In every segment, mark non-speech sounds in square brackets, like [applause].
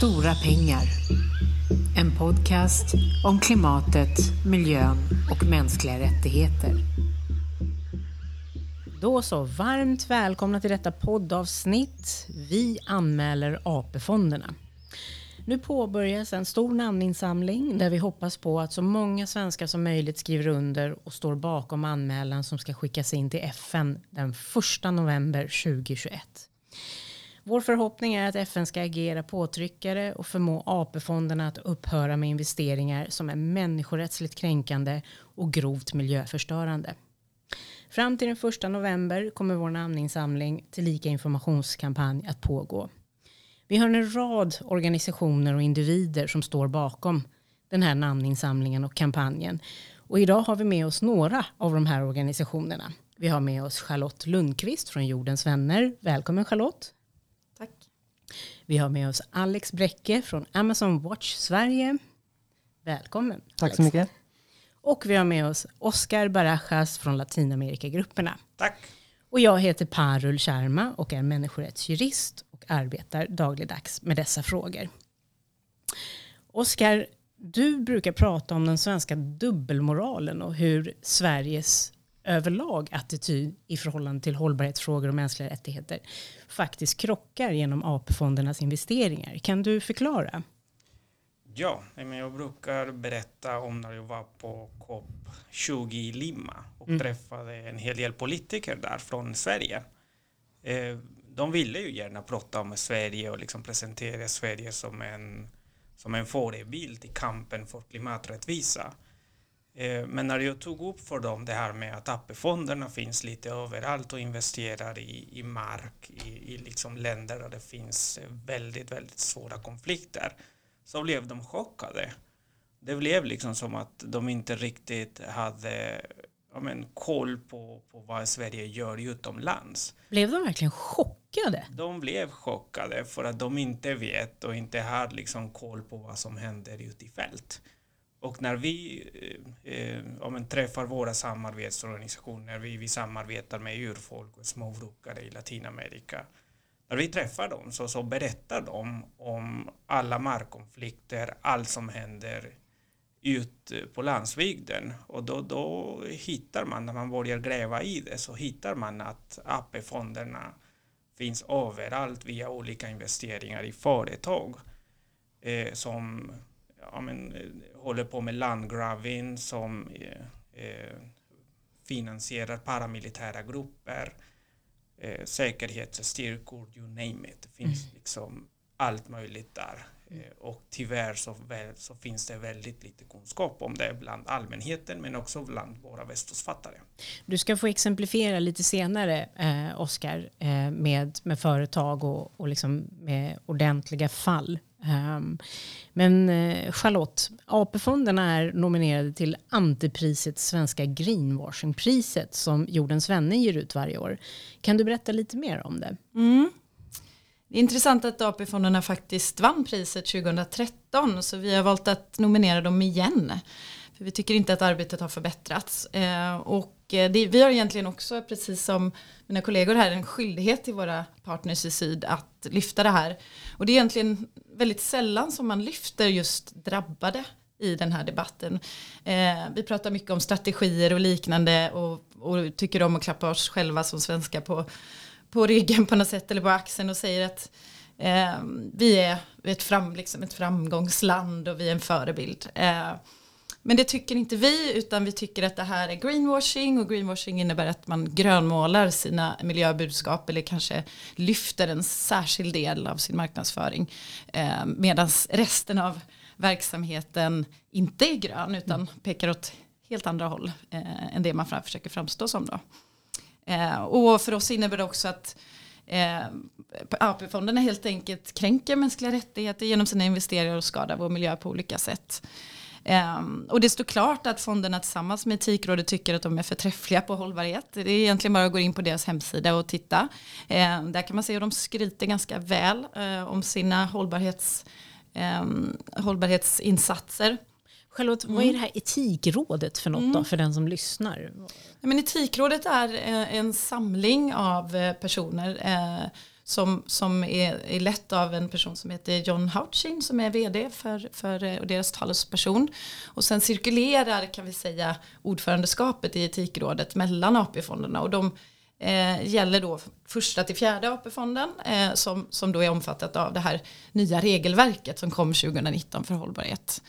Stora pengar. En podcast om klimatet, miljön och mänskliga rättigheter. Då så, varmt välkomna till detta poddavsnitt. Vi anmäler AP-fonderna. Nu påbörjas en stor namninsamling där vi hoppas på att så många svenskar som möjligt skriver under och står bakom anmälan som ska skickas in till FN den 1 november 2021. Vår förhoppning är att FN ska agera påtryckare och förmå AP-fonderna att upphöra med investeringar som är människorättsligt kränkande och grovt miljöförstörande. Fram till den 1 november kommer vår namninsamling till lika informationskampanj att pågå. Vi har en rad organisationer och individer som står bakom den här namninsamlingen och kampanjen. Och idag har vi med oss några av de här organisationerna. Vi har med oss Charlotte Lundqvist från Jordens vänner. Välkommen Charlotte. Vi har med oss Alex Bräcke från Amazon Watch Sverige. Välkommen. Tack Alex. så mycket. Och vi har med oss Oscar Barajas från Latinamerikagrupperna. Tack. Och jag heter Parul Sharma och är människorättsjurist och arbetar dagligdags med dessa frågor. Oskar, du brukar prata om den svenska dubbelmoralen och hur Sveriges överlag attityd i förhållande till hållbarhetsfrågor och mänskliga rättigheter faktiskt krockar genom AP-fondernas investeringar. Kan du förklara? Ja, jag brukar berätta om när jag var på COP20 i Lima och mm. träffade en hel del politiker där från Sverige. Eh, de ville ju gärna prata om Sverige och liksom presentera Sverige som en, som en förebild i kampen för klimaträttvisa. Eh, men när jag tog upp för dem det här med att AP-fonderna finns lite överallt och investerar i, i mark i, i liksom länder där det finns väldigt, väldigt svåra konflikter så blev de chockade. Det blev liksom som att de inte riktigt hade ja, men, koll på, på vad Sverige gör utomlands. Blev de verkligen chockade? De blev chockade för att de inte vet och inte har liksom koll på vad som händer ute i fält. Och när vi eh, eh om träffar våra samarbetsorganisationer, vi, vi samarbetar med urfolk och småbrukare i Latinamerika, när vi träffar dem så, så berättar de om alla markkonflikter, allt som händer ut eh, på landsbygden. Och då, då hittar man, när man börjar gräva i det, så hittar man att AP-fonderna finns överallt via olika investeringar i företag eh, som ja, men, håller på med landgrabbing, som eh, eh, finansierar paramilitära grupper, eh, säkerhetsstyrkor, you name it. Det finns mm. liksom allt möjligt där. Eh, och tyvärr så, så, finns det väldigt lite kunskap om det bland allmänheten men också bland våra västkustfattare. Du ska få exemplifiera lite senare, eh, Oskar, eh, med, med företag och, och liksom med ordentliga fall Ehm, men eh, Charlotte, AP-fonderna är nominerade till antipriset Svenska greenwashingpriset som Jordens vänner ger ut varje år. Kan du berätta lite mer om det? Mm. Det är intressant att AP-fonderna faktiskt vann priset 2013 så vi har valt att nominera dem igen. För vi tycker inte att arbetet har förbättrats. Ehm, och eh, det, vi har egentligen också, precis som mina kollegor här, en skyldighet till våra partners i syd att lyfta det här. Och det är egentligen väldigt sällan som man lyfter just drabbade i den här debatten. Eh, vi pratar mycket om strategier och liknande och, och, tycker om att klappa oss själva som svenskar på, på ryggen på något sätt eller på axeln och säger att eh, vi är ett, fram, liksom ett framgångsland och vi är en förebild. Eh, men det tycker inte vi utan vi tycker att det här är greenwashing och greenwashing innebär att man grönmålar sina miljöbudskap eller kanske lyfter en särskild del av sin marknadsföring eh, medan resten av verksamheten inte är grön utan mm. pekar åt helt andra håll eh, än det man försöker framstå som då. Eh, och för oss innebär det också att eh, AP-fonderna helt enkelt kränker mänskliga rättigheter genom sina investeringar och skadar vår miljö på olika sätt. Um, och det står klart att fonderna tillsammans med Etikrådet tycker att de är förträffliga på hållbarhet. Det är egentligen bara att gå in på deras hemsida och titta. Um, där kan man se hur de skryter ganska väl uh, om sina hållbarhets, um, hållbarhetsinsatser. Charlotte, mm. vad är mm. det här etikrådet för något mm. då, för den som lyssnar? men etikrådet är en samling av eh, personer eh, som, som är, är lett av en person som heter John Houchin som är vd för, för och deras talesperson. Och sen cirkulerar kan vi säga ordförandeskapet i etikrådet mellan AP-fonderna och de eh, gäller då första till fjärde AP-fonden eh, som, som då är omfattat av det här nya regelverket som kom 2019 för hållbarhet.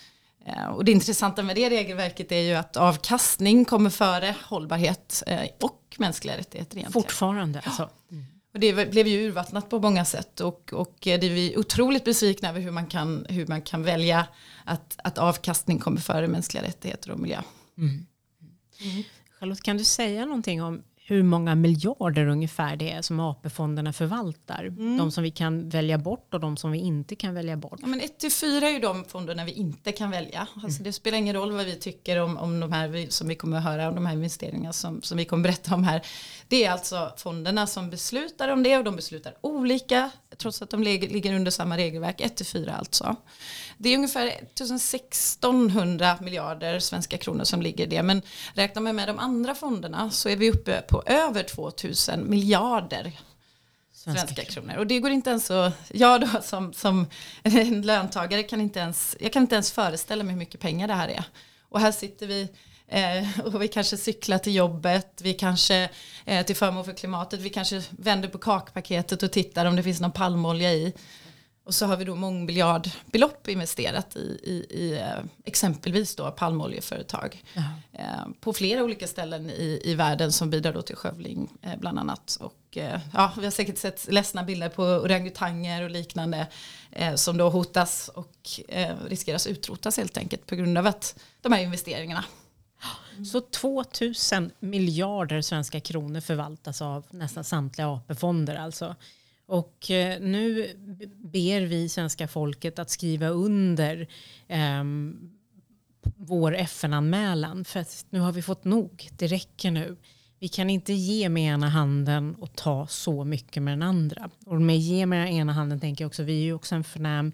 Eh, och det intressanta med det regelverket är ju att avkastning kommer före hållbarhet eh, och mänskliga rättigheter egentligen. Fortfarande alltså. Mm. Och det blev ju urvattnat på många sätt och, och det är vi otroligt besvikna över hur man kan, hur man kan välja att, att avkastning kommer före mänskliga rättigheter och miljö. Mm. Mm. Charlotte, kan du säga någonting om hur många miljarder ungefär det är som AP-fonderna förvaltar. Mm. De som vi kan välja bort och de som vi inte kan välja bort. Ja, men 1 till 4 är ju de fonderna vi inte kan välja. Alltså mm. Det spelar ingen roll vad vi tycker om, om de här som vi kommer att höra om de här investeringarna som, som vi kommer att berätta om här. Det är alltså fonderna som beslutar om det och de beslutar olika trots att de ligger under samma regelverk, 1 till 4 alltså. Det är ungefär 1600 miljarder svenska kronor som ligger i det. Men räknar man med de andra fonderna så är vi uppe på över 2000 miljarder svenska, svenska kronor. Och det går inte ens att, jag då som, som en löntagare kan inte ens, jag kan inte ens föreställa mig hur mycket pengar det här är. Och här sitter vi eh, och vi kanske cyklar till jobbet, vi kanske eh, till förmån för klimatet, vi kanske vänder på kakpaketet och tittar om det finns någon palmolja i. Och så har vi då mångmiljardbelopp investerat i, i, i eh, exempelvis då palmoljeföretag. Eh, på flera olika ställen i, i världen som bidrar då till skövling eh, bland annat. Och eh, ja, vi har säkert sett ledsna bilder på orangutanger och liknande som då hotas och riskeras utrotas helt enkelt på grund av att de här investeringarna. Så 2000 miljarder svenska kronor förvaltas av nästan samtliga AP-fonder alltså. Och eh, nu ber vi svenska folket att skriva under eh, vår FN-anmälan. För att nu har vi fått nog. Det räcker nu. Vi kan inte ge med ena handen och ta så mycket med den andra. Och med ge med ena handen tänker jag också, vi är ju också en förnäm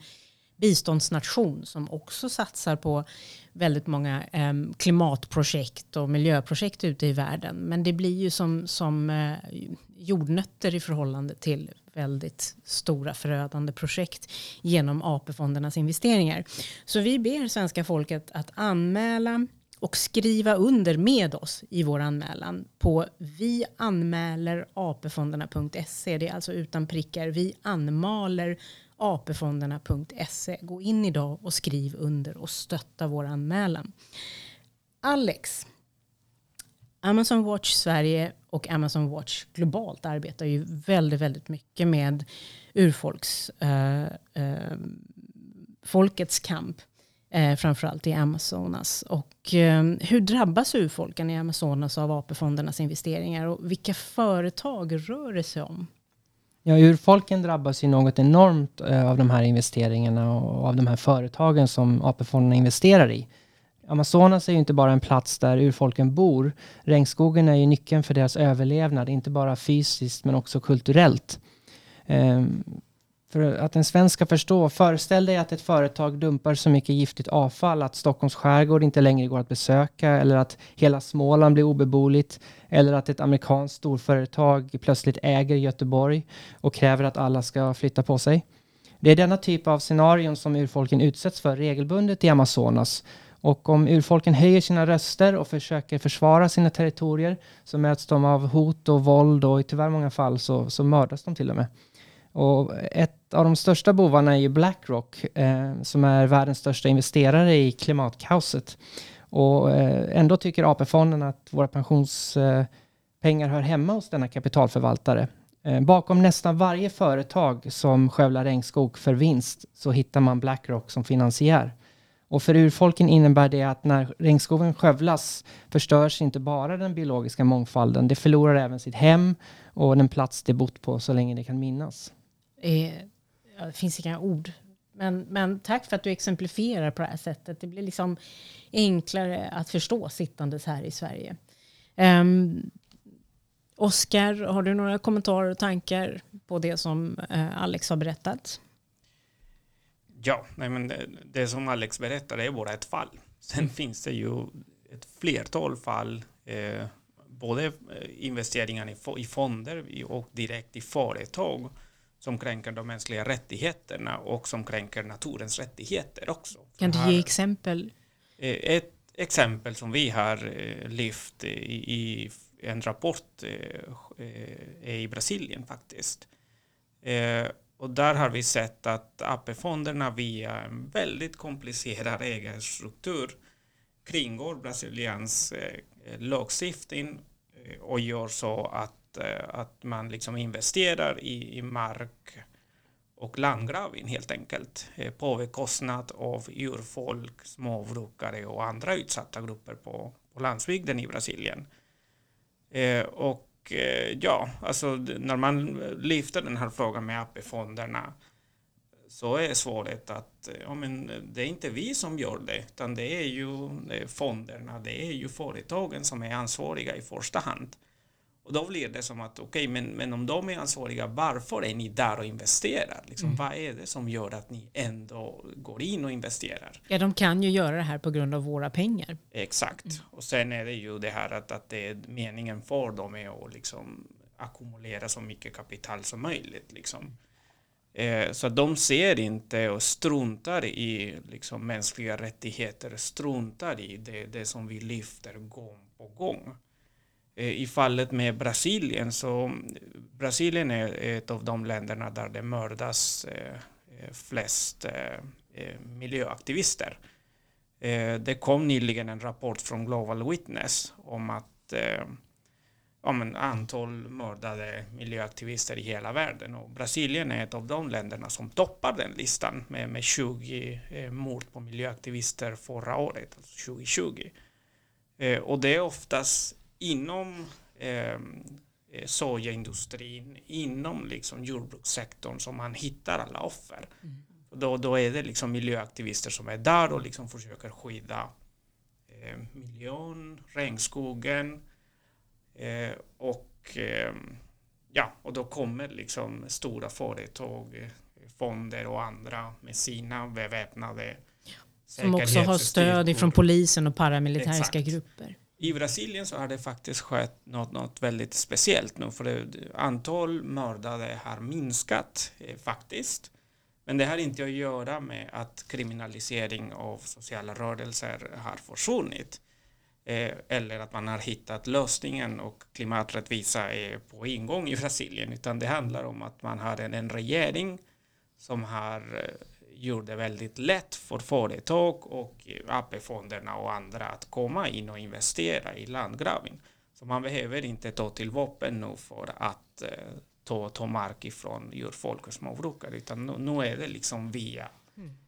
biståndsnation som också satsar på väldigt många eh, klimatprojekt och miljöprojekt ute i världen. Men det blir ju som, som eh, jordnötter i förhållande till väldigt stora förödande projekt genom AP-fondernas investeringar. Så vi ber svenska folket att anmäla och skriva under med oss i vår anmälan på vianmälerapfonderna.se. Det är alltså utan prickar. Vi anmaler apfonderna.se. Gå in idag och skriv under och stötta vår anmälan. Alex, Amazon Watch Sverige och Amazon Watch globalt arbetar ju väldigt, väldigt mycket med urfolks eh, eh, folkets kamp, Eh, framförallt i Amazonas. Och eh, hur drabbas urfolken i Amazonas av AP-fondernas investeringar och vilka företag rör det sig om? Ja, urfolken drabbas ju något enormt eh, av de här investeringarna och av de här företagen som AP-fonderna investerar i. Amazonas är ju inte bara en plats där urfolken bor. Regnskogen är ju nyckeln för deras överlevnad, inte bara fysiskt men också kulturellt. Um, för att en svensk ska förstå, föreställ dig att ett företag dumpar så mycket giftigt avfall att Stockholms skärgård inte längre går att besöka eller att hela Småland blir obeboeligt eller att ett amerikanskt storföretag plötsligt äger Göteborg och kräver att alla ska flytta på sig. Det är denna typ av scenarion som urfolken utsätts för regelbundet i Amazonas och om urfolken höjer sina röster och försöker försvara sina territorier så möts de av hot och våld och i tyvärr många fall så, så mördas de till och med. Och ett av de största bovarna är ju Blackrock eh, som är världens största investerare i klimatkaoset. Och eh, ändå tycker AP-fonden att våra pensionspengar eh, hör hemma hos denna kapitalförvaltare. Eh, bakom nästan varje företag som skövlar regnskog för vinst så hittar man Blackrock som finansiär. Och för urfolken innebär det att när regnskogen skövlas förstörs inte bara den biologiska mångfalden, det förlorar även sitt hem och den plats det bott på så länge det kan minnas. Eh, det finns inga ord. Men, men tack för att du exemplifierar på det här sättet. Det blir liksom enklare att förstå sittandes här i Sverige. Ehm, um, Oskar, har du några kommentarer och tankar på det som uh, Alex har berättat? Ja, nej men det, det som Alex berättade är bara ett fall. Sen mm. finns det ju ett flertal fall, eh, både eh, investeringar i, i fonder och direkt i företag som kränker de mänskliga rättigheterna och som kränker naturens rättigheter också. Kan du ge exempel? Eh, Ett exempel som vi har eh, lyft i, en rapport är i Brasilien faktiskt. Och där har vi sett att AP-fonderna via en väldigt komplicerad ägarstruktur kringgår Brasiliens eh, lagstiftning eh, och gör så att, eh, att man liksom investerar i, i mark och landgravning helt enkelt eh, på bekostnad av urfolk, småbrukare och andra utsatta grupper på, på landsbygden i Brasilien. Eh, och Eh, ja, alltså när man lyfter den här frågan med AP-fonderna så är svaret att eh, ja, men eh, det är inte vi som gör det, utan det är ju fonderna, det är ju företagen som är ansvariga i första hand. Och då blir det som att okej, men, men om de är ansvariga, varför är ni där och investerar? Liksom, Vad är det som gör att ni ändå går in och investerar? Ja, de kan ju göra det här på grund av våra pengar. Exakt. Och sen är det ju det här att, att det är meningen för dem är att liksom ackumulera så mycket kapital som möjligt. Liksom. Eh, så de ser inte och struntar i liksom, mänskliga rättigheter, struntar i det, det som vi lyfter gång på gång. Eh, I fallet med Brasilien så Brasilien är ett av de länderna där det mördas eh, eh, flest miljöaktivister. Det kom nyligen en rapport från Global Witness om att om en antal mördade miljöaktivister i hela världen och Brasilien är ett av de länderna som toppar den listan med, med 20 eh, mord på miljöaktivister förra året, alltså 2020. Eh, och det är oftast inom eh, eh, sojaindustrin, inom liksom jordbrukssektorn som man hittar alla offer. Och Då, då är det liksom miljöaktivister som är där och liksom försöker skydda eh, miljön, regnskogen eh, och eh, ja, och då kommer liksom stora företag, fonder och andra med sina beväpnade Som också har stöd ifrån polisen och paramilitäriska Exakt. grupper. I Brasilien så har det faktiskt skett något, något väldigt speciellt nu för det, antal mördade har minskat eh, faktiskt. Men det har inte att göra med att kriminalisering av sociala rörelser har försvunnit. Eh, eller att man har hittat lösningen och klimaträttvisa är på ingång i Brasilien utan det handlar om att man har en, en regering som har eh, gjort det väldigt lätt för företag och AP-fonderna och andra att komma in och investera i landgravning. Så man behöver inte ta till vapen nu för att eh, ta, ta mark ifrån urfolk och småbrukare utan nu, nu är det liksom via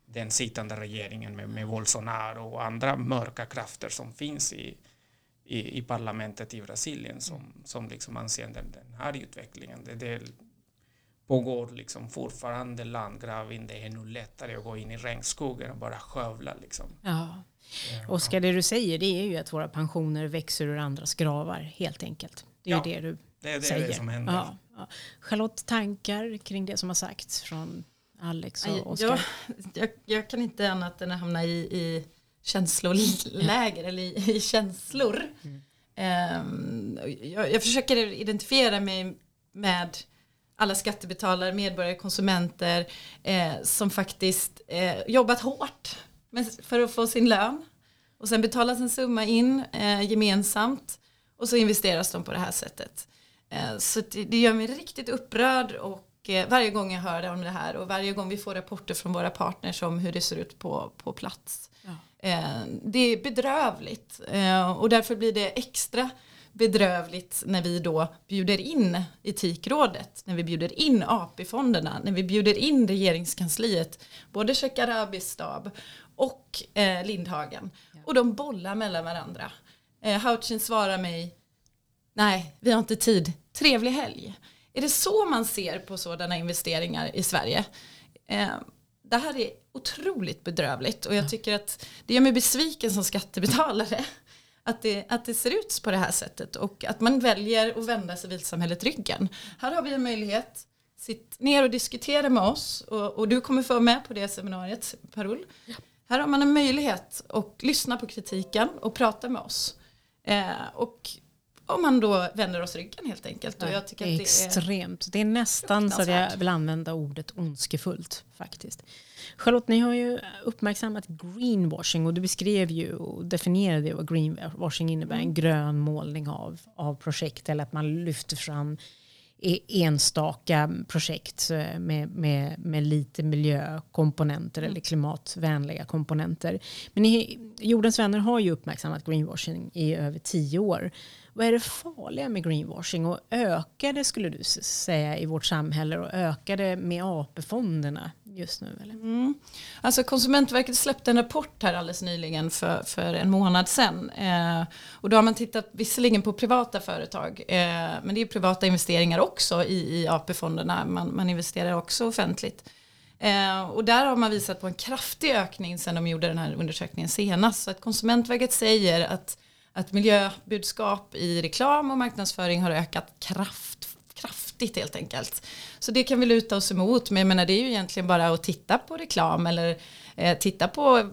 den sittande regeringen med, med Bolsonaro och andra mörka krafter som finns i, i, i parlamentet i Brasilien som, som liksom anser den, den här utvecklingen. Det, det pågår liksom fortfarande landgravning. Det är nu lättare att gå in i regnskogen och bara skövla liksom. Ja. Oskar, det du säger det är ju att våra pensioner växer ur andras gravar helt enkelt. Det är Ja, ju det du Det är det, säger. det som händer. Ja, ja. Charlotte, tankar kring det som har sagts från Alex och Oskar? ja, jag, jag kan inte annat än att hamna i, i känsloläger eller i, i känslor. Ehm, jag, jag försöker identifiera mig med alla skattebetalare, medborgare, konsumenter eh, som faktiskt eh, jobbat hårt för att få sin lön och sen betalas en summa in eh, gemensamt och så investeras de på det här sättet. Eh, så det, det gör mig riktigt upprörd och eh, varje gång jag hör om det här och varje gång vi får rapporter från våra partners om hur det ser ut på, på plats. Ja. Eh, det är bedrövligt och därför blir det extra bedrövligt när vi då bjuder in Etikrådet, när vi bjuder in AP-fonderna, när vi bjuder in regeringskansliet, både Shekarabis stab och eh, Lindhagen. Och de bollar mellan varandra. Eh, Houchin svarar mig, nej, vi har inte tid, trevlig helg. Är det så man ser på sådana investeringar i Sverige? Eh, det här är otroligt bedrövligt och jag tycker att det gör mig besviken som skattebetalare att det, att det ser ut på det här sättet och att man väljer att vända civilsamhället ryggen. Här har vi en möjlighet, sitt ner och diskutera med oss och, och du kommer få vara med på det seminariet, Parol. Här har man en möjlighet att lyssna på kritiken och prata med oss. Eh, och om man då vänder oss ryggen helt enkelt. Och jag tycker det är att det är extremt. Det är nästan så att jag vill använda ordet ondskefullt faktiskt. Charlotte, ni har ju uppmärksammat greenwashing och du beskrev ju och definierade vad greenwashing innebär. Mm. En grön målning av, av projekt eller att man lyfter fram e- enstaka projekt eh, med, med, med lite miljökomponenter Mm. eller klimatvänliga komponenter. Men ni, Jordens vänner har ju uppmärksammat greenwashing i över tio år. Vad är det farliga med greenwashing och ökar det skulle du säga i vårt samhälle och ökar det med AP-fonderna just nu? Eller? Mm. Alltså Konsumentverket släppte en rapport här alldeles nyligen för, för en månad sedan. Eh, och då har man tittat visserligen på privata företag, eh, men det är privata investeringar också i, i AP-fonderna. Man, man investerar också offentligt. Eh, och där har man visat på en kraftig ökning sedan de gjorde den här undersökningen senast. Så att Konsumentverket säger att, att miljöbudskap i reklam och marknadsföring har ökat kraft, kraftigt helt enkelt. Så det kan vi luta oss emot, men jag menar, det är ju egentligen bara att titta på reklam eller eh, titta på,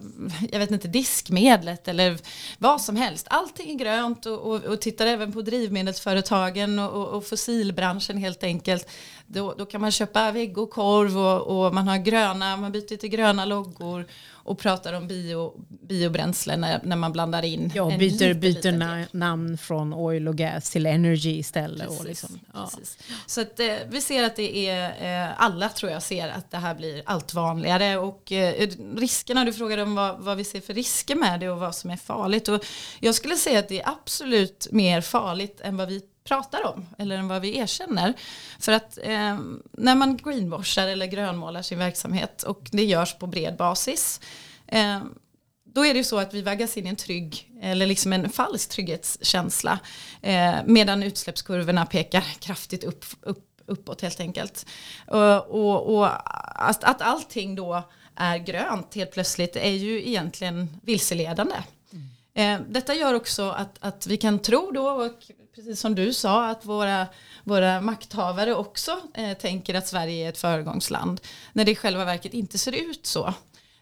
jag vet inte, diskmedlet eller vad som helst. Allting är grönt och, och, och tittar även på drivmedelsföretagen och, och, och fossilbranschen helt enkelt. Då, då kan man köpa vägg och korv och, och man har gröna, man byter till gröna loggor och pratar om bio, biobränsle när, när man blandar in. Ja, byter, liten, byter liten na- namn från oil och gas till energy istället. Och Precis, liksom, ja. Så att, eh, vi ser att det är, eh, alla tror jag ser att det här blir allt vanligare och eh, riskerna, du frågade om vad, vad vi ser för risker med det och vad som är farligt och jag skulle säga att det är absolut mer farligt än vad vi pratar om eller än vad vi erkänner. För att eh, när man greenwashar eller grönmålar sin verksamhet och det görs på bred basis eh, då är det ju så att vi vaggas in i en trygg eller liksom en falsk trygghetskänsla eh, medan utsläppskurvorna pekar kraftigt upp, upp, uppåt helt enkelt. Och, och, och att, att allting då är grönt helt plötsligt är ju egentligen vilseledande. Eh, detta gör också att, att vi kan tro då, och precis som du sa, att våra, våra makthavare också eh, tänker att Sverige är ett föregångsland, när det i själva verket inte ser ut så.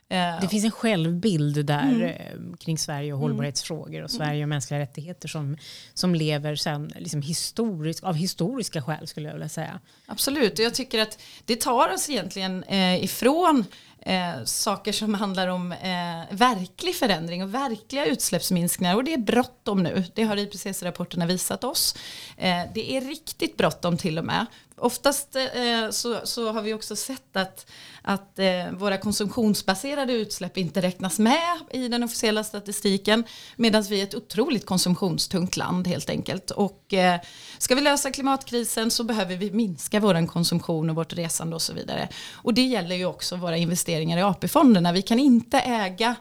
Eh, Det finns en självbild där Mm. eh, kring Sverige och hållbarhetsfrågor och Sverige och mänskliga rättigheter som, som lever sen, liksom historiskt, av historiska skäl skulle jag vilja säga. Absolut, och jag tycker att det tar oss egentligen ifrån eh, saker som handlar om eh, verklig förändring och verkliga utsläppsminskningar och det är bråttom nu. Det har IPCC-rapporterna visat oss. Eh, det är riktigt bråttom till och med. Oftast eh, så, så har vi också sett att, att eh, våra konsumtionsbaserade utsläpp inte räknas med i den officiella statistiken medan vi är ett otroligt konsumtionstungt land helt enkelt. Och eh, ska vi lösa klimatkrisen så behöver vi minska vår konsumtion och vårt resande och så vidare. Och det gäller ju också våra investeringar i AP-fonderna. Vi kan inte äga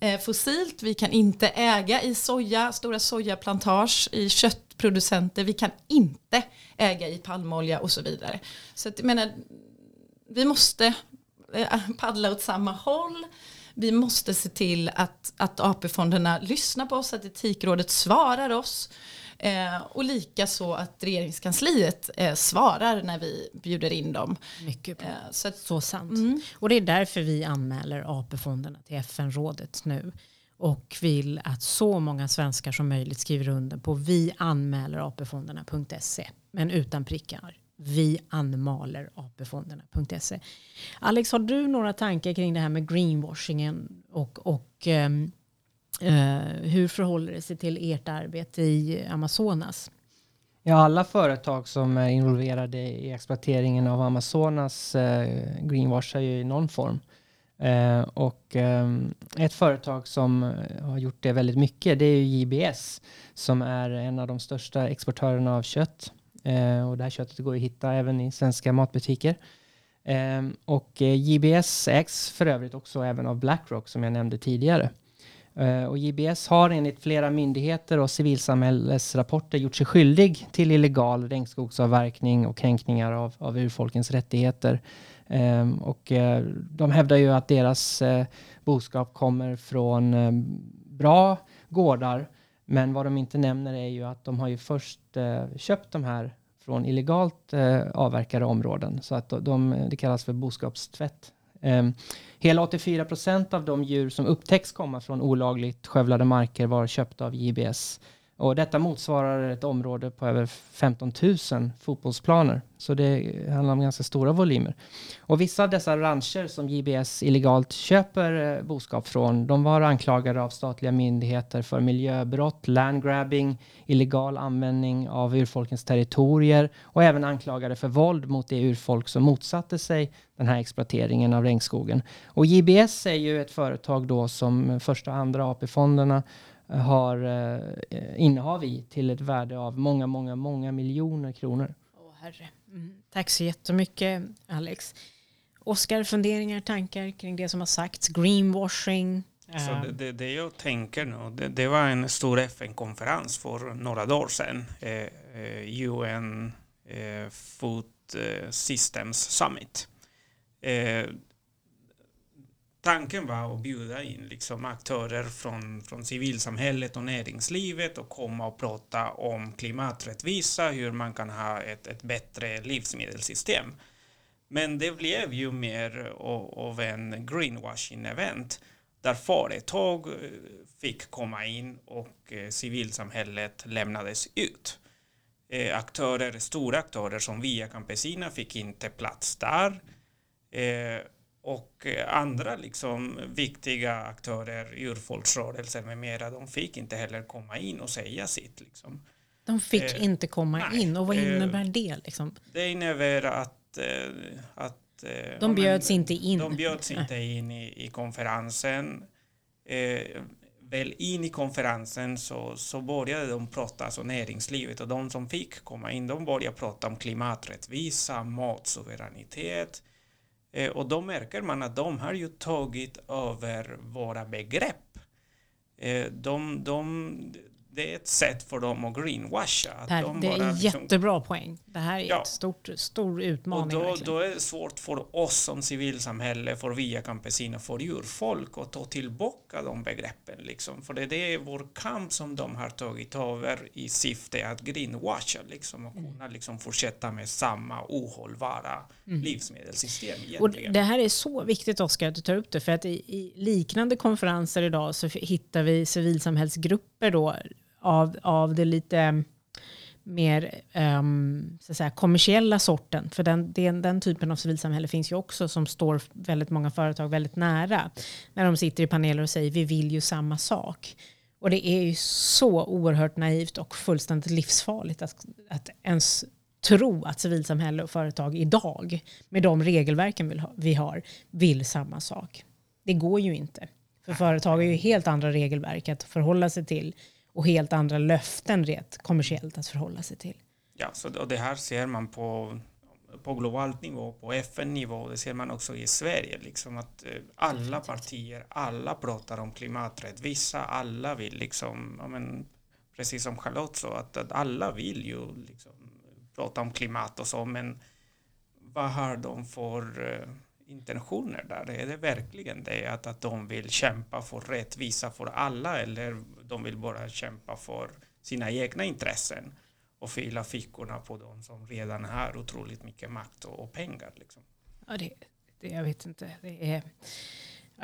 eh, fossilt, vi kan inte äga i soja, stora sojaplantage, i köttproducenter, vi kan inte äga i palmolja och så vidare. Så att, jag menar, vi måste eh, paddla åt samma håll. Vi måste se till att, att AP-fonderna lyssnar på oss, att Etikrådet svarar oss. Eh, och lika så att regeringskansliet eh, svarar när vi bjuder in dem. Mycket bra. Eh, så att, Så sant. Mm. Och det är därför vi anmäler AP-fonderna till FN-rådet nu och vill att så många svenskar som möjligt skriver under på vi anmäler AP-fonderna.se men utan prickar. Vi anmaler AP-fonderna.se. Alex, har du några tankar kring det här med greenwashingen och, och eh, Eh, hur förhåller det sig till ert arbete i Amazonas? Ja, alla företag som är involverade i exploateringen av Amazonas eh, greenwashar ju i någon form. Eh, och eh, ett företag som eh, har gjort det väldigt mycket, det är ju JBS som är en av de största exportörerna av kött. Eh, och det här köttet går att hitta även i svenska matbutiker. Eh, och eh, JBS ägs för övrigt också även av Blackrock som jag nämnde tidigare. Eh, och JBS har enligt flera myndigheter och civilsamhällesrapporter gjort sig skyldig till illegal regnskogsavverkning och kränkningar av, av urfolkens rättigheter. Um, och uh, de hävdar ju att deras uh, boskap kommer från um, bra gårdar. Men vad de inte nämner är ju att de har ju först uh, köpt de här från illegalt avverkade områden. Så att de, de, det kallas för boskapstvätt. Ehm, hela 84 procent av de djur som upptäcks komma från olagligt skövlade marker var köpta av JBS och detta motsvarar ett område på över 15 000 fotbollsplaner. Så det handlar om ganska stora volymer. Och vissa av dessa rancher som JBS illegalt köper eh, boskap från, de var anklagade av statliga myndigheter för miljöbrott, landgrabbing, illegal användning av urfolkens territorier och även anklagade för våld mot det urfolk som motsatte sig den här exploateringen av regnskogen. Och JBS är ju ett företag då som första och andra AP-fonderna har eh, innehav i till ett värde av många, många, många miljoner kronor. Åh, herre. Mm. Tack så jättemycket Alex. Oskar, funderingar, tankar kring det som har sagts? Greenwashing? Så det, det, det jag tänker nu, det, det var en stor FN-konferens för några dagar sedan. Eh, UN eh, Food eh, Systems Summit. Eh, tanken var att bjuda in liksom aktörer från, från civilsamhället och näringslivet och komma och prata om klimaträttvisa, hur man kan ha ett, ett bättre livsmedelssystem. Men det blev ju mer av en greenwashing-event där företag eh, fick komma in och eh, civilsamhället lämnades ut. Eh, aktörer, stora aktörer som Via Campesina fick inte plats där och eh, andra liksom viktiga aktörer, urfolksrörelser med mera, de fick inte heller komma in och säga sitt. Liksom. De fick eh, inte komma nej, in och vad eh, innebär det? Liksom? Det innebär att, eh, att eh, de bjöds men, inte in. De bjöds inte in i, i konferensen. Eh, väl in i konferensen så, så började de prata, alltså näringslivet och de som fick komma in, de började prata om klimaträttvisa, matsuveränitet, Eh, och då märker man att de har ju tagit över våra begrepp. Eh, de, de, det är ett sätt för dem att greenwasha. Att de det är en liksom, jättebra poäng. Det här är ja. ett stort, stor utmaning. Och då, då, är det svårt för oss som civilsamhälle, för Via Campesina, för djurfolk att ta tillbaka de begreppen. Liksom. För det, det är vår kamp som de har tagit över i syfte att greenwasha liksom, och kunna liksom, fortsätta med samma ohållbara mm. livsmedelssystem. Och det här är så viktigt Oskar att du tar upp det, för att i, i liknande konferenser idag så hittar vi civilsamhällsgrupper då av, av det lite mer um, så att säga, kommersiella sorten. För den, den, den, typen av civilsamhälle finns ju också som står väldigt många företag väldigt nära. När de sitter i paneler och säger vi vill ju samma sak. Och det är ju så oerhört naivt och fullständigt livsfarligt att, att ens tro att civilsamhälle och företag idag med de regelverken vi har vill samma sak. Det går ju inte. För företag har ju helt andra regelverk att förhålla sig till och helt andra löften rent kommersiellt att förhålla sig till. Ja, så det här ser man på, på globalt nivå, på FN-nivå, det ser man också i Sverige, liksom att eh, alla partier, alla pratar om klimaträttvisa, alla vill liksom, men, precis som Charlotte sa, att, att alla vill ju liksom prata om klimat och så, men vad har de för eh, intentioner där? Är det verkligen det att, att de vill kämpa för rättvisa för alla eller de vill bara kämpa för sina egna intressen och fylla fickorna på de som redan har otroligt mycket makt och, och pengar. Liksom. Ja, det, det, jag vet inte. Det är,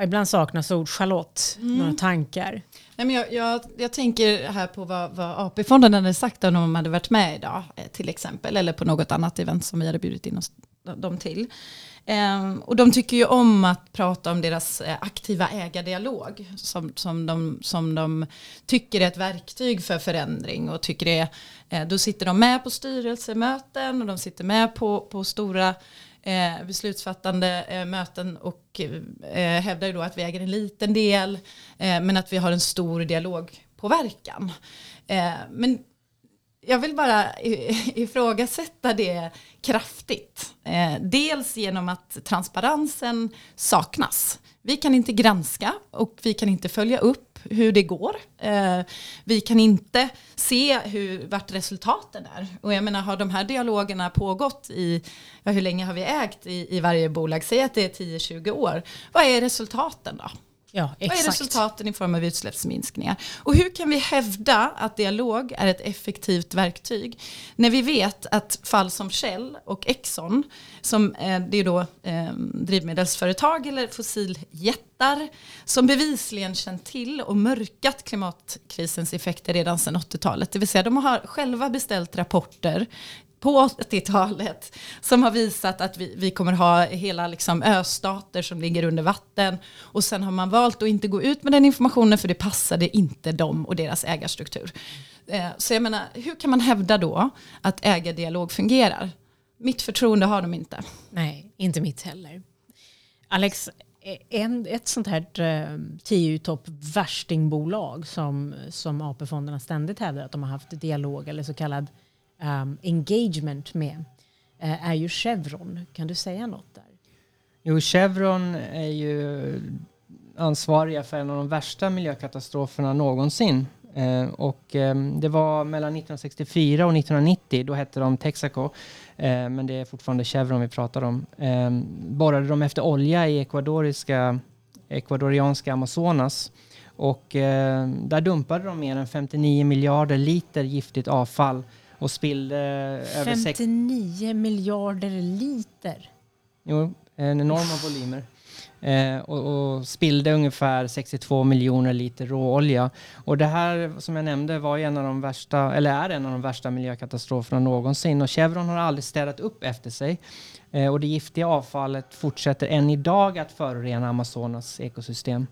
ibland saknas ord. Charlotte, mm. några tankar? Nej, men jag, jag, jag tänker här på vad, vad AP-fonden hade sagt om de hade varit med idag eh, till exempel. Eller på något annat event som vi hade bjudit in oss, dem till. Um, och de tycker ju om att prata om deras uh, aktiva ägardialog som, som, de, som de tycker är ett verktyg för förändring och tycker är, uh, då sitter de med på styrelsemöten och de sitter med på, på stora eh, beslutsfattande eh, möten och eh, hävdar ju då att vi äger en liten del eh, men att vi har en stor dialogpåverkan. men jag vill bara [laughs] ifrågasätta det kraftigt. Eh, dels genom att transparensen saknas. Vi kan inte granska och vi kan inte följa upp hur det går. Eh, vi kan inte se hur, vart resultaten är. Och jag menar, har de här dialogerna pågått i, ja, hur länge har vi ägt i, i varje bolag? Säg att det är 10-20 år. Vad är resultaten då? Ja, Vad är resultaten i form av utsläppsminskningar? Och hur kan vi hävda att dialog är ett effektivt verktyg? När vi vet att fall som Shell och Exxon, som eh, det är då eh, drivmedelsföretag eller fossiljättar, som bevisligen känt till och mörkat klimatkrisens effekter redan sedan 80-talet. Det vill säga de har själva beställt rapporter på 80-talet som har visat att vi, vi kommer ha hela liksom östater som ligger under vatten och sen har man valt att inte gå ut med den informationen för det passade inte dem och deras ägarstruktur. Eh, så jag menar, hur kan man hävda då att ägardialog fungerar? Mitt förtroende har de inte. Nej, inte mitt heller. Alex, eh, en, ett sånt här eh, tio topp värstingbolag som, som AP-fonderna ständigt hävdar att de har haft dialog eller så kallad um, engagement med uh, är ju Chevron. Kan du säga något där? Jo, Chevron är ju ansvariga för en av de värsta miljökatastroferna någonsin. Eh, och eh, det var mellan 1964 och 1990, då hette de Texaco, eh, men det är fortfarande Chevron vi pratar om. Eh, borrade de efter olja i ekvadoriska, ekvadorianska Amazonas. Och ehm, där dumpade de mer än 59 miljarder liter giftigt avfall och spillde över sex- 59 miljarder liter. Jo, en enorma volymer. Eh, och, och spillde ungefär 62 miljoner liter råolja. Och det här som jag nämnde var en av de värsta, eller är en av de värsta miljökatastroferna någonsin. Och Chevron har aldrig städat upp efter sig. Eh, och det giftiga avfallet fortsätter än idag att förorena Amazonas ekosystem.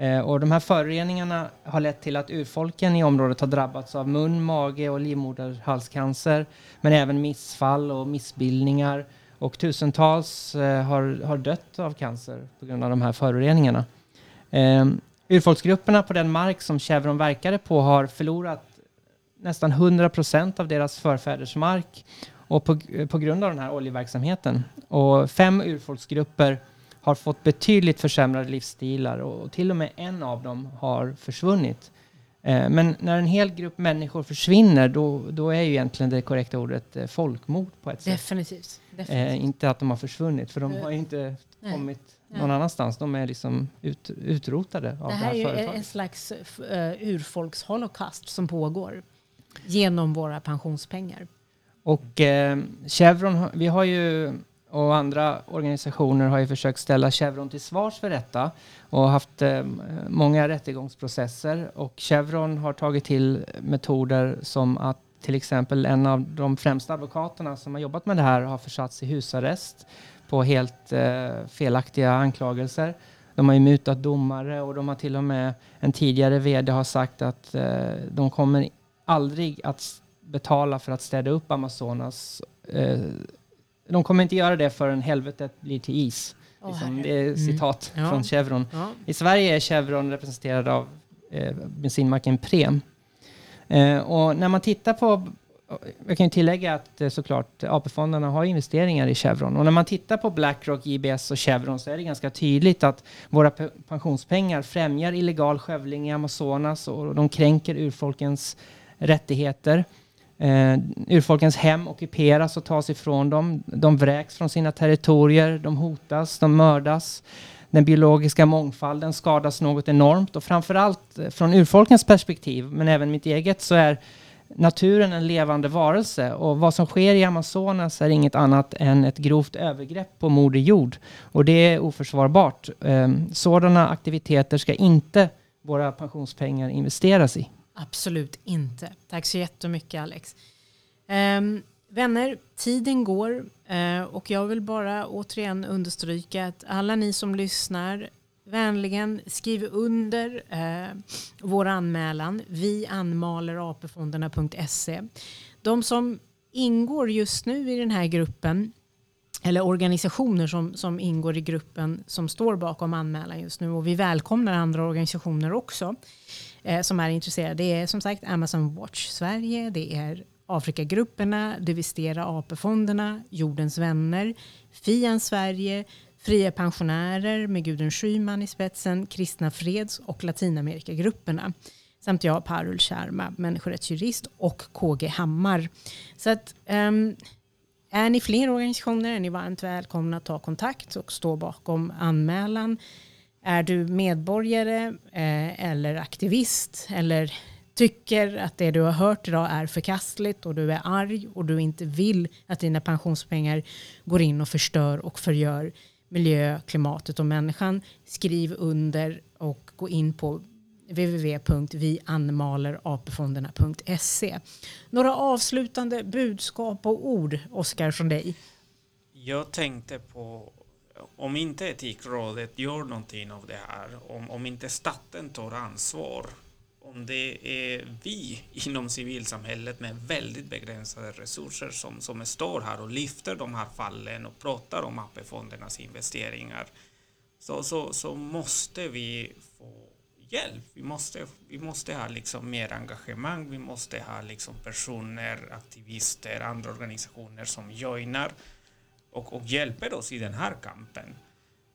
Eh, och de här föroreningarna har lett till att urfolken i området har drabbats av mun, mage och livmoderhalscancer. Men även missfall och missbildningar. Och tusentals eh, har, har dött av cancer på grund av de här föroreningarna. Eh, urfolksgrupperna på den mark som Chevron verkade på har förlorat nästan 100 procent av deras förfäders mark och på, på grund av den här oljeverksamheten. Och fem urfolksgrupper har fått betydligt försämrade livsstilar och till och med en av dem har försvunnit. Eh, men när en hel grupp människor försvinner då, då är ju egentligen det korrekta ordet eh, folkmord på ett sätt. Definitivt. Eh, inte att de har försvunnit, för de Eh, har ju inte nej. kommit Nej. någon annanstans. De är liksom ut, utrotade av det det här här är en företaget. slags uh, urfolksholocaust som pågår genom våra pensionspengar. Och eh, Chevron, vi har ju och andra organisationer har ju försökt ställa Chevron till svars för detta och haft eh, många rättegångsprocesser och Chevron har tagit till metoder som att till exempel en av de främsta advokaterna som har jobbat med det här har försatts i husarrest på helt eh, felaktiga anklagelser. De har ju mutat domare och de har till och med en tidigare vd har sagt att eh, de kommer aldrig att betala för att städa upp Amazonas. Eh, de kommer inte göra det förrän helvetet blir till is. Åh, Liksom, det är citat Ja. från Chevron. Ja. I Sverige är Chevron representerad av eh, bensinmacken Prem. Eh, och när man tittar på, jag kan ju tillägga att eh, såklart AP-fonderna har investeringar i Chevron. Och när man tittar på Blackrock, JBS och Chevron så är det ganska tydligt att våra pe- pensionspengar främjar illegal skövling i Amazonas och de kränker urfolkens rättigheter. Eh, urfolkens hem ockuperas och tas ifrån dem. De vräks från sina territorier, de hotas, de mördas. Den biologiska mångfalden skadas något enormt och framförallt eh, från urfolkens perspektiv, men även mitt eget, så är naturen en levande varelse och vad som sker i Amazonas är inget annat än ett grovt övergrepp på Moder Jord och det är oförsvarbart. Eh, Sådana aktiviteter ska inte våra pensionspengar investeras i. Absolut inte. Tack så jättemycket Alex. Um, vänner, tiden går uh, och jag vill bara återigen understryka att alla ni som lyssnar vänligen skriv under uh, vår anmälan. Vi anmaler apfonderna.se. De som ingår just nu i den här gruppen eller organisationer som, som ingår i gruppen som står bakom anmälan just nu och vi välkomnar andra organisationer också eh, som är intresserade. Det är som sagt Amazon Watch Sverige, det är Afrikagrupperna, Divestera AP-fonderna, Jordens vänner, Fian Sverige, Fria pensionärer med Gudrun Schyman i spetsen, Kristna Freds och Latinamerikagrupperna. Samt jag, Parul Sharma, människorättsjurist och KG Hammar. Så att, um, är ni fler organisationer är ni varmt välkomna att ta kontakt och stå bakom anmälan. Är du medborgare eh, eller aktivist eller tycker att det du har hört idag är förkastligt och du är arg och du inte vill att dina pensionspengar går in och förstör och förgör miljö, klimatet och människan. Skriv under och gå in på www.vianmalerapfonderna.se. Några avslutande budskap och ord, Oskar, från dig? Jag tänkte på om inte Etikrådet gör någonting av det här, om, om inte staten tar ansvar, om det är vi inom civilsamhället med väldigt begränsade resurser som, som står här och lyfter de här fallen och pratar om AP-fondernas investeringar, så, så, så måste vi få hjälp. Vi måste, vi måste ha liksom mer engagemang, vi måste ha liksom personer, aktivister, andra organisationer som joinar och, och hjälper oss i den här kampen.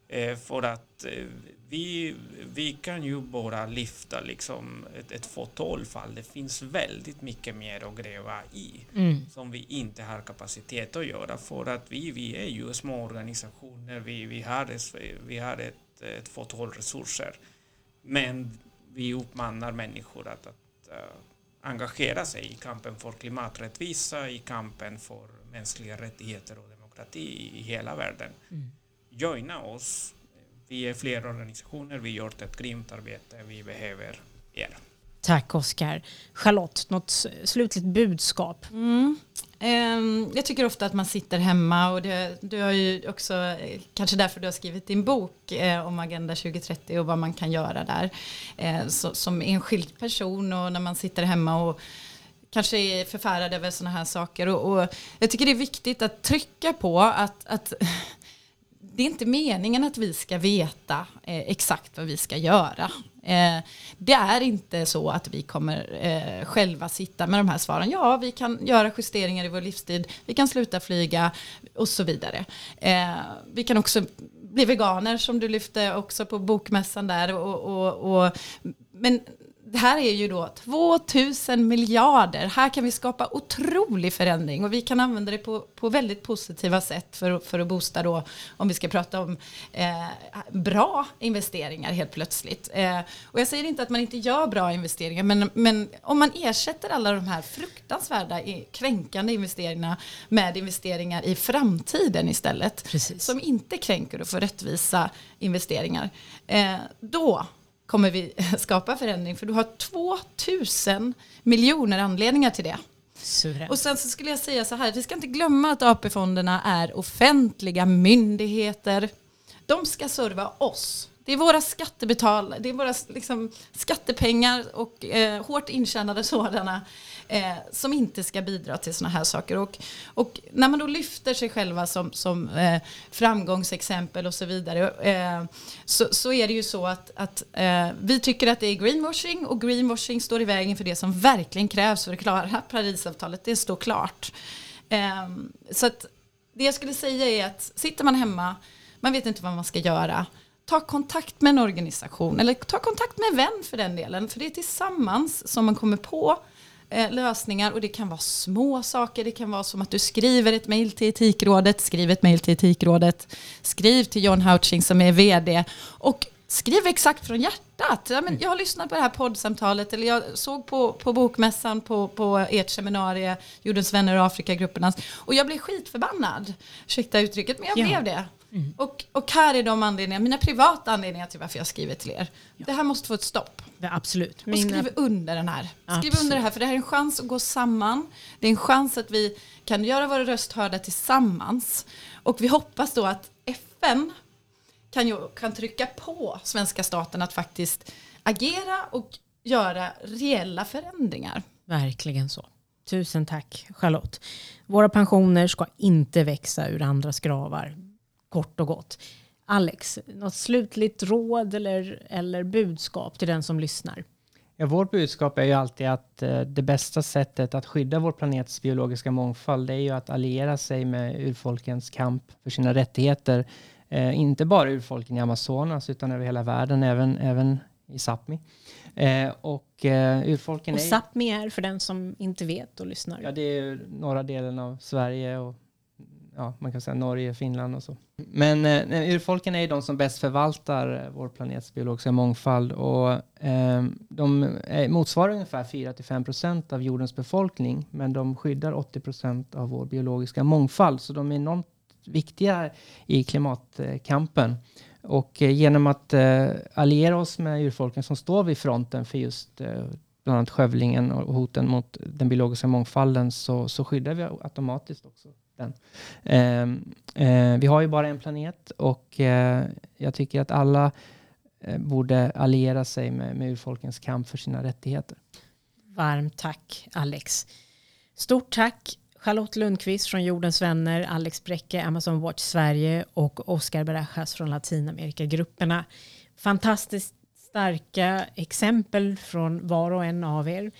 Eh, för att eh, vi, vi kan ju bara lyfta liksom ett, ett fåtal fall. Det finns väldigt mycket mer att gräva i mm. som vi inte har kapacitet att göra för att vi, vi är ju små organisationer. Vi, vi har, ett, vi har ett, ett fåtal resurser. Men vi uppmanar människor att, att uh, engagera sig i kampen för klimaträttvisa, i kampen för mänskliga rättigheter och demokrati i hela världen. Mm. Joina oss. Vi är flera organisationer, vi gör ett grymt arbete, vi behöver er. Tack Oskar. Charlotte, något slutligt budskap? Mm. Ehm, jag tycker ofta att man sitter hemma och det, du har ju också, kanske därför du har skrivit din bok eh, om Agenda 2030 och vad man kan göra där. Eh, som enskild person och när man sitter hemma och kanske är förfärade över sådana här saker. Och, och, jag tycker det är viktigt att trycka på att, att [laughs] det är inte meningen att vi ska veta eh, exakt vad vi ska göra. Eh, det är inte så att vi kommer eh, själva sitta med de här svaren. Ja, vi kan göra justeringar i vår livstid, vi kan sluta flyga och så vidare. Eh, vi kan också bli veganer som du lyfte också på bokmässan där. Och, och, och men det här är ju då 2000 miljarder. Här kan vi skapa otrolig förändring och vi kan använda det på, på väldigt positiva sätt för, för att boosta då, om vi ska prata om eh, bra investeringar helt plötsligt. Eh, och jag säger inte att man inte gör bra investeringar, men, men om man ersätter alla de här fruktansvärda kränkande investeringarna med investeringar i framtiden istället, Precis. som inte kränker och får rättvisa investeringar, eh, då kommer vi [laughs] skapa förändring. För du har 2000 miljoner anledningar till det. Suren. Och sen så skulle jag säga så här, vi ska inte glömma att AP-fonderna är offentliga myndigheter. De ska serva oss. Det är våra skattebetal, det är våra liksom, skattepengar och eh, hårt intjänade sådana eh, som inte ska bidra till sådana här saker. Och, och, när man då lyfter sig själva som, som eh, framgångsexempel och så vidare eh, så, så, är det ju så att, att eh, vi tycker att det är greenwashing och greenwashing står i vägen för det som verkligen krävs för att klara Parisavtalet. Det står klart. Eh, så att det jag skulle säga är att sitter man hemma, man vet inte vad man ska göra, ta kontakt med en organisation eller ta kontakt med en vän för den delen. För det är tillsammans som man kommer på eh, lösningar och det kan vara små saker. Det kan vara som att du skriver ett mejl till Etikrådet, skriv ett mejl till Etikrådet, skriv till John Houching som är vd och skriv exakt från hjärtat. Ja, men jag har lyssnat på det här poddsamtalet eller jag såg på, på bokmässan på, på ert seminarium, Jordens vänner och Afrikagruppernas och jag blev skitförbannad. Ursäkta uttrycket, men jag ja. blev det. Mm. Och, och här är de anledningarna, mina privata anledningar till varför jag skriver till er. Ja. Det här måste få ett stopp. Ja, absolut. Mina... Och skriv under den här. Skriv absolut. under det här, för det här är en chans att gå samman. Det är en chans att vi kan göra våra röst hörda tillsammans. Och vi hoppas då att FN kan, ju, kan trycka på svenska staten att faktiskt agera och göra reella förändringar. Verkligen så. Tusen tack Charlotte. Våra pensioner ska inte växa ur andras gravar kort och gott. Alex, något slutligt råd eller, eller budskap till den som lyssnar? Ja, vårt budskap är ju alltid att eh, det bästa sättet att skydda vår planets biologiska mångfald, är ju att alliera sig med urfolkens kamp för sina rättigheter. Eh, inte bara urfolken i Amazonas, utan över hela världen, även, även i Sápmi. Eh, och eh, urfolken och är... Sápmi är, för den som inte vet och lyssnar? Ja, det är norra delen av Sverige och ja, man kan säga Norge, Finland och så. Men eh, urfolken är ju de som bäst förvaltar eh, vår planets biologiska mångfald och ehm, eh, de är, motsvarar ungefär 4-5% av jordens befolkning, men de skyddar 80% av vår biologiska mångfald, så de är enormt viktiga i klimatkampen. Och eh, genom att eh, alliera oss med urfolken som står vid fronten för just eh, bland annat skövlingen och hoten mot den biologiska mångfalden så, så skyddar vi automatiskt också den. Eh, eh, vi har ju bara en planet och eh, jag tycker att alla eh, borde alliera sig med, med urfolkens kamp för sina rättigheter. Varmt tack Alex. Stort tack Charlotte Lundqvist från Jordens vänner, Alex Bräcke, Amazon Watch Sverige och Oscar Barajas från Latinamerikagrupperna. Fantastiskt starka exempel från var och en av er.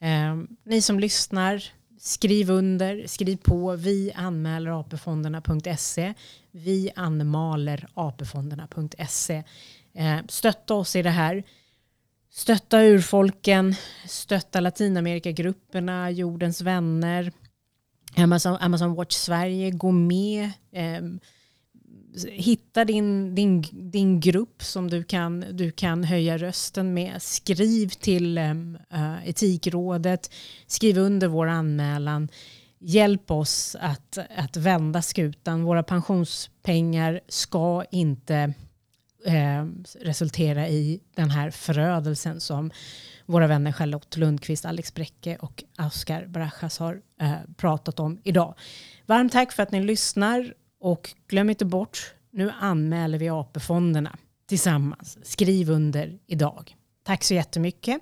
Eh, ni som lyssnar, skriv under, skriv på. Vi anmäler apfonderna.se. Vi anmaler apfonderna.se. Eh, stötta oss i det här. Stötta urfolken, stötta Latinamerikagrupperna, Jordens vänner, Amazon, Amazon Watch Sverige, gå med. Eh, Hitta din, din, din grupp som du kan, du kan höja rösten med. Skriv till um, Etikrådet, skriv under vår anmälan. Hjälp oss att, att vända skutan. Våra pensionspengar ska inte eh, resultera i den här förödelsen som våra vänner Charlotte Lundqvist, Alex Bräcke och Oskar Brachas har eh, pratat om idag. Varmt tack för att ni lyssnar och glöm inte bort, nu anmäler vi AP-fonderna tillsammans. Skriv under idag. Tack så jättemycket.